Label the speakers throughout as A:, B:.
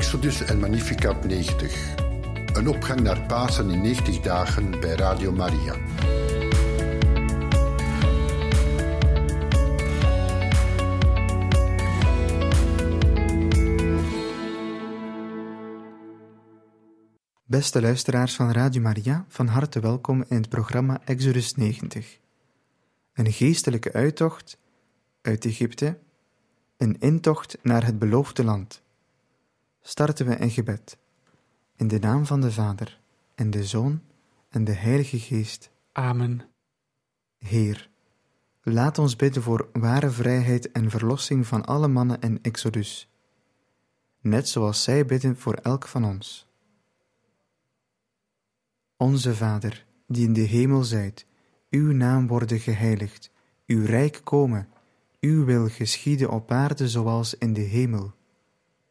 A: Exodus en Magnificat 90. Een opgang naar Pasen in 90 dagen bij Radio Maria.
B: Beste luisteraars van Radio Maria, van harte welkom in het programma Exodus 90. Een geestelijke uittocht uit Egypte, een intocht naar het beloofde land. Starten we in gebed. In de naam van de Vader, en de Zoon, en de Heilige Geest.
C: Amen.
B: Heer, laat ons bidden voor ware vrijheid en verlossing van alle mannen in Exodus, net zoals zij bidden voor elk van ons. Onze Vader, die in de hemel zijt, uw naam worden geheiligd, uw rijk komen, uw wil geschieden op aarde zoals in de hemel.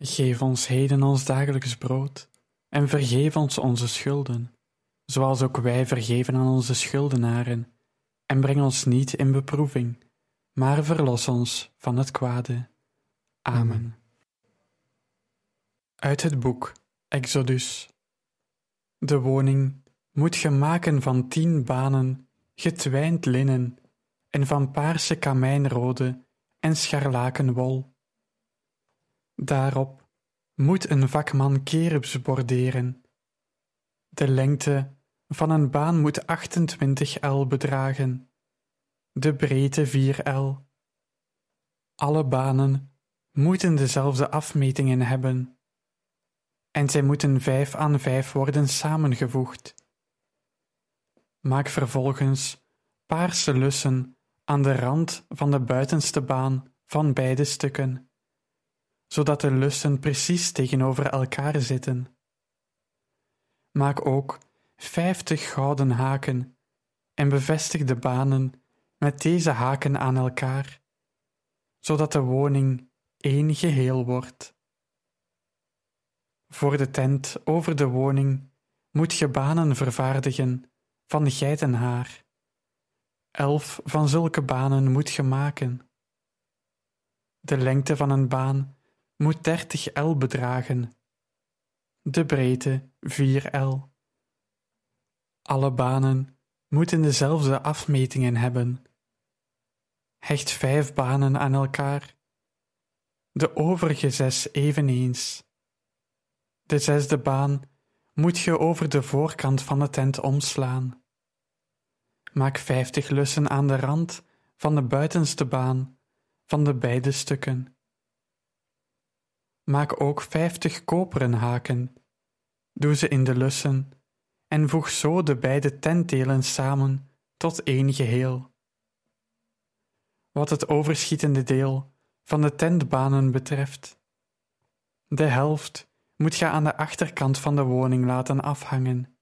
C: Geef ons heden ons dagelijks brood, en vergeef ons onze schulden, zoals ook wij vergeven aan onze schuldenaren, en breng ons niet in beproeving, maar verlos ons van het kwade. Amen. Uit het boek Exodus. De woning moet ge maken van tien banen, getwijnd linnen, en van paarse kamijnrode en scharlakenwol. Daarop moet een vakman kerubs borderen. De lengte van een baan moet 28 L bedragen, de breedte 4 L. Alle banen moeten dezelfde afmetingen hebben, en zij moeten vijf aan vijf worden samengevoegd. Maak vervolgens paarse lussen aan de rand van de buitenste baan van beide stukken, zodat de lussen precies tegenover elkaar zitten. Maak ook vijftig gouden haken en bevestig de banen met deze haken aan elkaar, zodat de woning één geheel wordt. Voor de tent over de woning moet je banen vervaardigen van geitenhaar. Elf van zulke banen moet je maken. De lengte van een baan moet 30 L bedragen, de breedte 4 L. Alle banen moeten dezelfde afmetingen hebben. Hecht vijf banen aan elkaar, de overige zes eveneens. De zesde baan moet je over de voorkant van de tent omslaan. Maak vijftig lussen aan de rand van de buitenste baan van de beide stukken. Maak ook vijftig koperen haken, doe ze in de lussen en voeg zo de beide tentdelen samen tot één geheel. Wat het overschietende deel van de tentbanen betreft, de helft moet je aan de achterkant van de woning laten afhangen.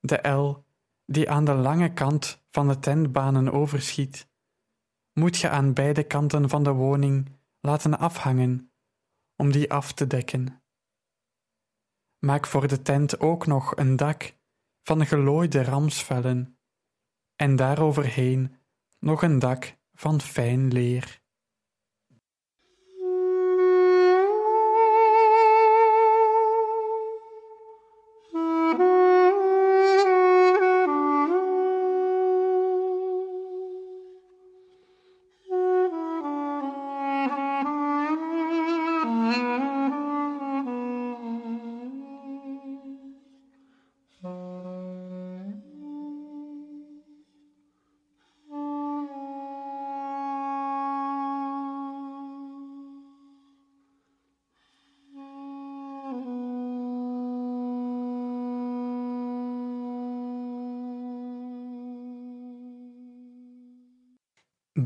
C: De L die aan de lange kant van de tentbanen overschiet, moet je aan beide kanten van de woning laten afhangen om die af te dekken. Maak voor de tent ook nog een dak van gelooide ramsvellen en daaroverheen nog een dak van fijn leer.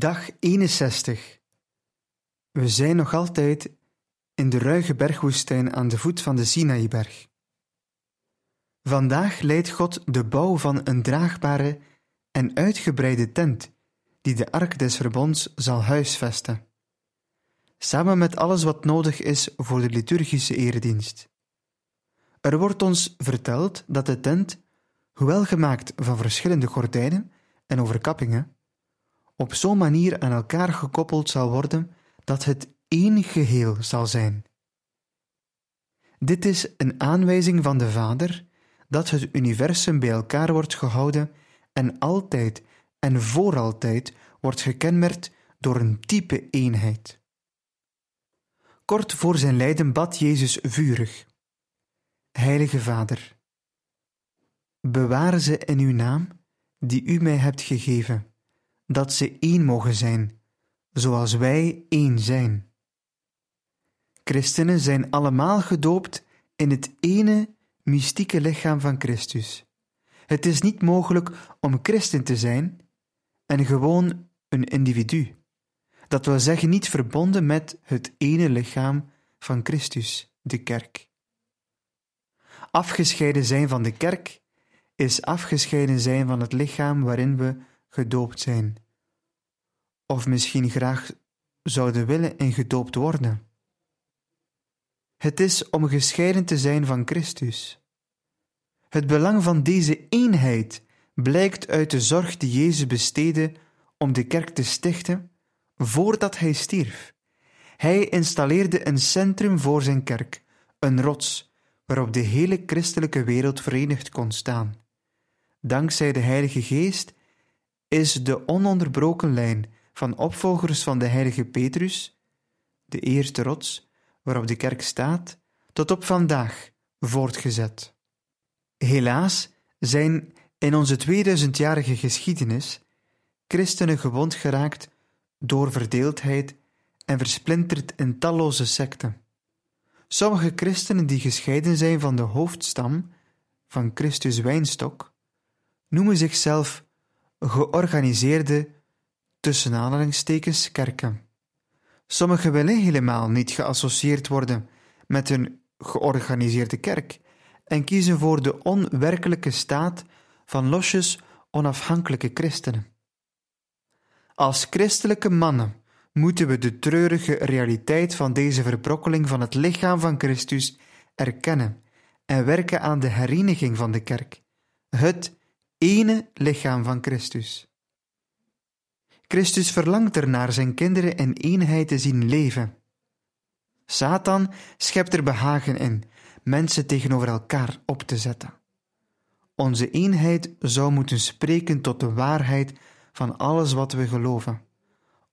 B: Dag 61. We zijn nog altijd in de ruige bergwoestijn aan de voet van de Sinaïberg. Vandaag leidt God de bouw van een draagbare en uitgebreide tent die de ark des verbonds zal huisvesten, samen met alles wat nodig is voor de liturgische eredienst. Er wordt ons verteld dat de tent, hoewel gemaakt van verschillende gordijnen en overkappingen, op zo'n manier aan elkaar gekoppeld zal worden dat het één geheel zal zijn. Dit is een aanwijzing van de Vader dat het universum bij elkaar wordt gehouden en altijd en voor altijd wordt gekenmerkt door een type eenheid. Kort voor zijn lijden bad Jezus vurig: Heilige Vader, bewaar ze in uw naam die u mij hebt gegeven, dat ze één mogen zijn, zoals wij één zijn. Christenen zijn allemaal gedoopt in het ene mystieke lichaam van Christus. Het is niet mogelijk om christen te zijn en gewoon een individu. Dat wil zeggen niet verbonden met het ene lichaam van Christus, de kerk. Afgescheiden zijn van de kerk is afgescheiden zijn van het lichaam waarin we gedoopt zijn. Of misschien graag zouden willen en gedoopt worden. Het is om gescheiden te zijn van Christus. Het belang van deze eenheid blijkt uit de zorg die Jezus besteedde om de kerk te stichten voordat hij stierf. Hij installeerde een centrum voor zijn kerk, een rots waarop de hele christelijke wereld verenigd kon staan. Dankzij de Heilige Geest is de ononderbroken lijn van opvolgers van de Heilige Petrus, de eerste rots waarop de kerk staat, tot op vandaag voortgezet. Helaas zijn in onze 2000-jarige geschiedenis christenen gewond geraakt door verdeeldheid en versplinterd in talloze secten. Sommige christenen die gescheiden zijn van de hoofdstam van Christus Wijnstok, noemen zichzelf georganiseerde tussen aanhalingstekens kerken. Sommigen willen helemaal niet geassocieerd worden met een georganiseerde kerk en kiezen voor de onwerkelijke staat van losjes onafhankelijke christenen. Als christelijke mannen moeten we de treurige realiteit van deze verbrokkeling van het lichaam van Christus erkennen en werken aan de hereniging van de kerk, het ene lichaam van Christus. Christus verlangt ernaar zijn kinderen in eenheid te zien leven. Satan schept er behagen in mensen tegenover elkaar op te zetten. Onze eenheid zou moeten spreken tot de waarheid van alles wat we geloven.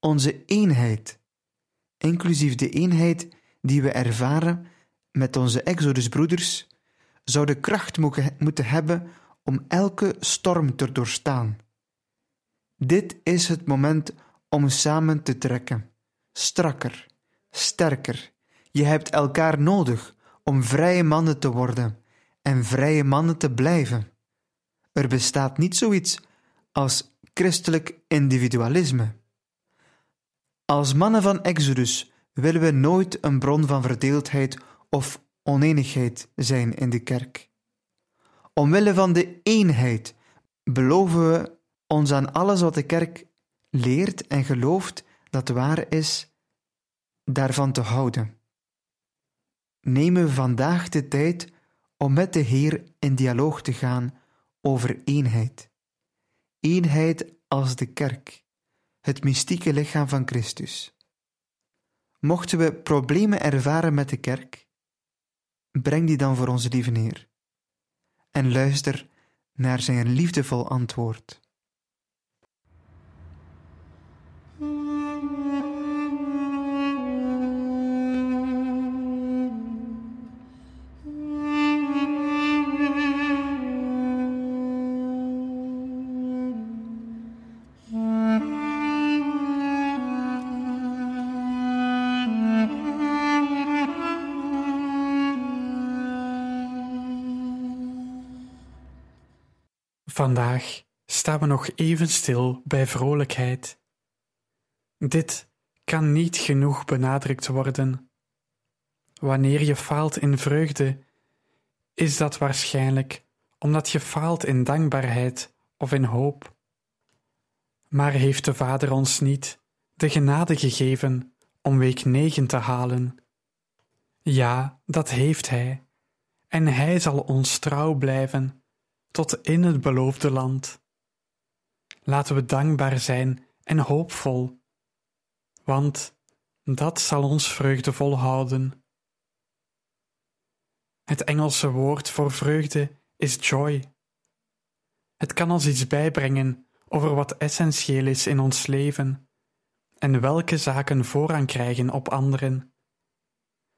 B: Onze eenheid, inclusief de eenheid die we ervaren met onze Exodusbroeders, zou de kracht moeten hebben om elke storm te doorstaan. Dit is het moment om samen te trekken, strakker, sterker. Je hebt elkaar nodig om vrije mannen te worden en vrije mannen te blijven. Er bestaat niet zoiets als christelijk individualisme. Als mannen van Exodus willen we nooit een bron van verdeeldheid of oneenigheid zijn in de kerk. Omwille van de eenheid beloven we ons aan alles wat de kerk leert en gelooft dat waar is, daarvan te houden. Nemen we vandaag de tijd om met de Heer in dialoog te gaan over eenheid. Eenheid als de kerk, het mystieke lichaam van Christus. Mochten we problemen ervaren met de kerk, breng die dan voor onze lieve Heer en luister naar zijn liefdevol antwoord.
C: Vandaag staan we nog even stil bij vrolijkheid. Dit kan niet genoeg benadrukt worden. Wanneer je faalt in vreugde, is dat waarschijnlijk omdat je faalt in dankbaarheid of in hoop. Maar heeft de Vader ons niet de genade gegeven om week negen te halen? Ja, dat heeft Hij, en Hij zal ons trouw blijven tot in het beloofde land. Laten we dankbaar zijn en hoopvol, want dat zal ons vreugdevol houden. Het Engelse woord voor vreugde is joy. Het kan ons iets bijbrengen over wat essentieel is in ons leven en welke zaken voorrang krijgen op anderen.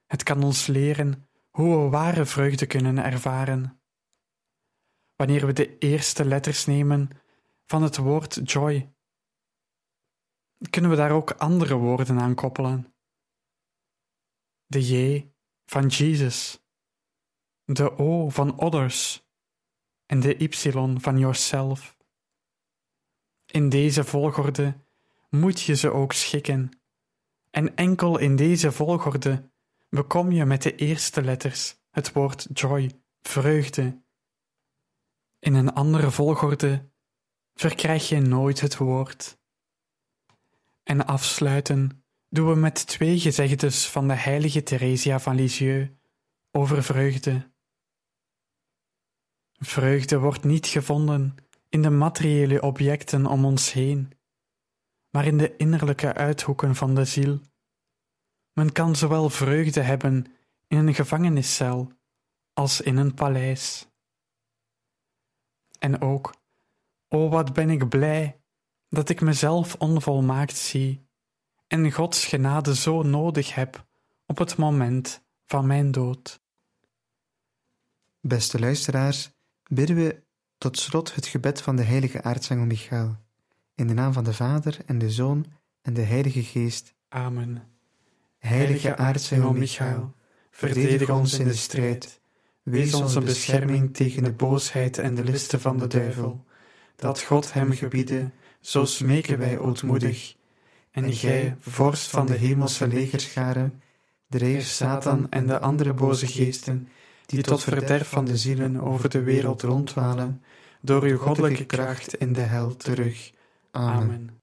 C: Het kan ons leren hoe we ware vreugde kunnen ervaren. Wanneer we de eerste letters nemen van het woord joy, kunnen we daar ook andere woorden aan koppelen. De J van Jesus, de O van others en de Y van yourself. In deze volgorde moet je ze ook schikken, en enkel in deze volgorde bekom je met de eerste letters het woord joy, vreugde. In een andere volgorde verkrijg je nooit het woord. En afsluiten doen we met twee gezegdes van de heilige Theresia van Lisieux over vreugde. Vreugde wordt niet gevonden in de materiële objecten om ons heen, maar in de innerlijke uithoeken van de ziel. Men kan zowel vreugde hebben in een gevangeniscel als in een paleis. En ook, o wat ben ik blij dat ik mezelf onvolmaakt zie en Gods genade zo nodig heb op het moment van mijn dood.
B: Beste luisteraars, bidden we tot slot het gebed van de heilige aartsengel Michael. In de naam van de Vader en de Zoon en de Heilige Geest.
C: Amen.
B: Heilige aartsengel Michael, verdedig ons in de strijd. Wees onze bescherming tegen de boosheid en de listen van de duivel. Dat God hem gebiede, zo smeken wij ootmoedig. En gij, vorst van de hemelse legerscharen, drijf Satan en de andere boze geesten, die tot verderf van de zielen over de wereld rondwalen, door uw goddelijke kracht in de hel terug. Amen.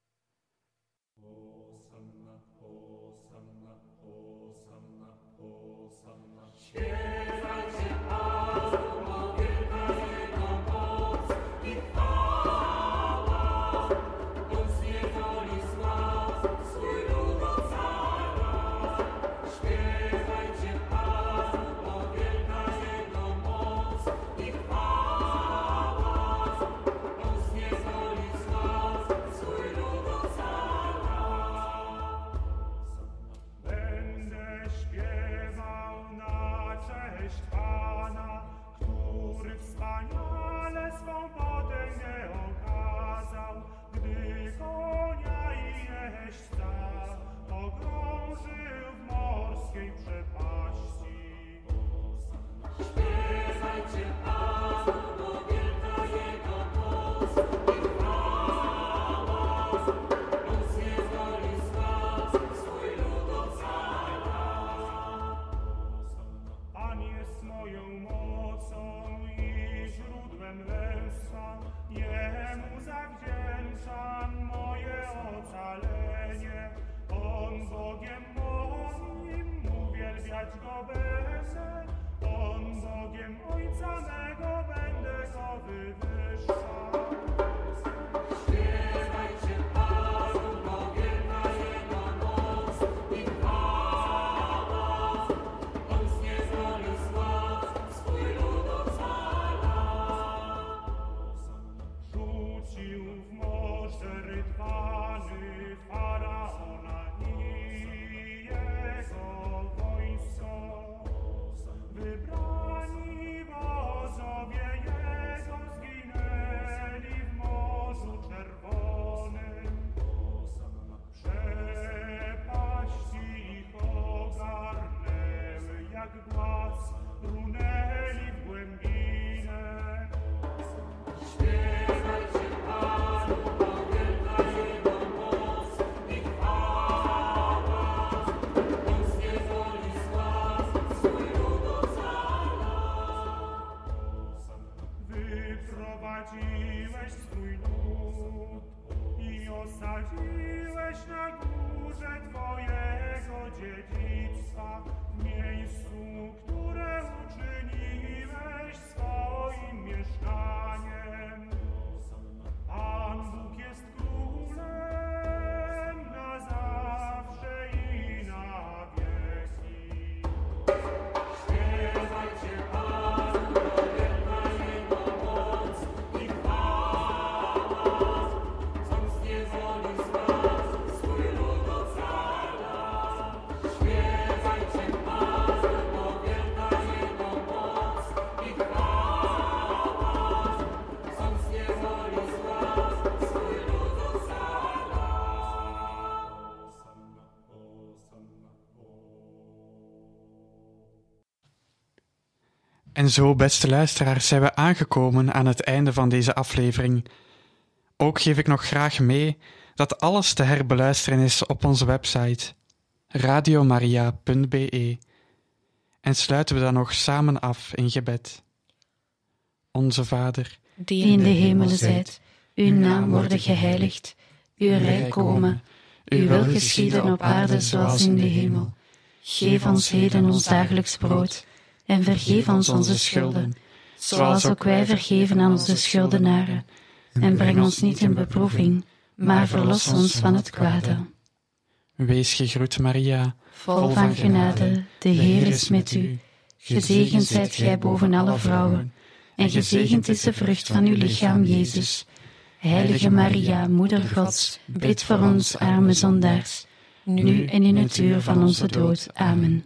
B: Na Twojego w miejscu, które uczyniłeś swoim mieszkaniem.
C: En zo, beste luisteraars, zijn we aangekomen aan het einde van deze aflevering. Ook geef ik nog graag mee dat alles te herbeluisteren is op onze website radiomaria.be. En sluiten we dan nog samen af in gebed. Onze Vader,
D: die in de hemelen zijt, uw naam worden geheiligd, uw rijk komen, uw wil geschieden op aarde zoals in de hemel. Geef ons heden ons dagelijks brood en vergeef ons onze schulden, zoals ook wij vergeven aan onze schuldenaren. En breng ons niet in beproeving, maar verlos ons van het kwade.
C: Wees gegroet, Maria,
D: vol van genade, de Heer is met u. Gezegend zijt gij boven alle vrouwen, en gezegend is de vrucht van uw lichaam, Jezus. Heilige Maria, Moeder Gods, bid voor ons arme zondaars, nu en in het uur van onze dood. Amen.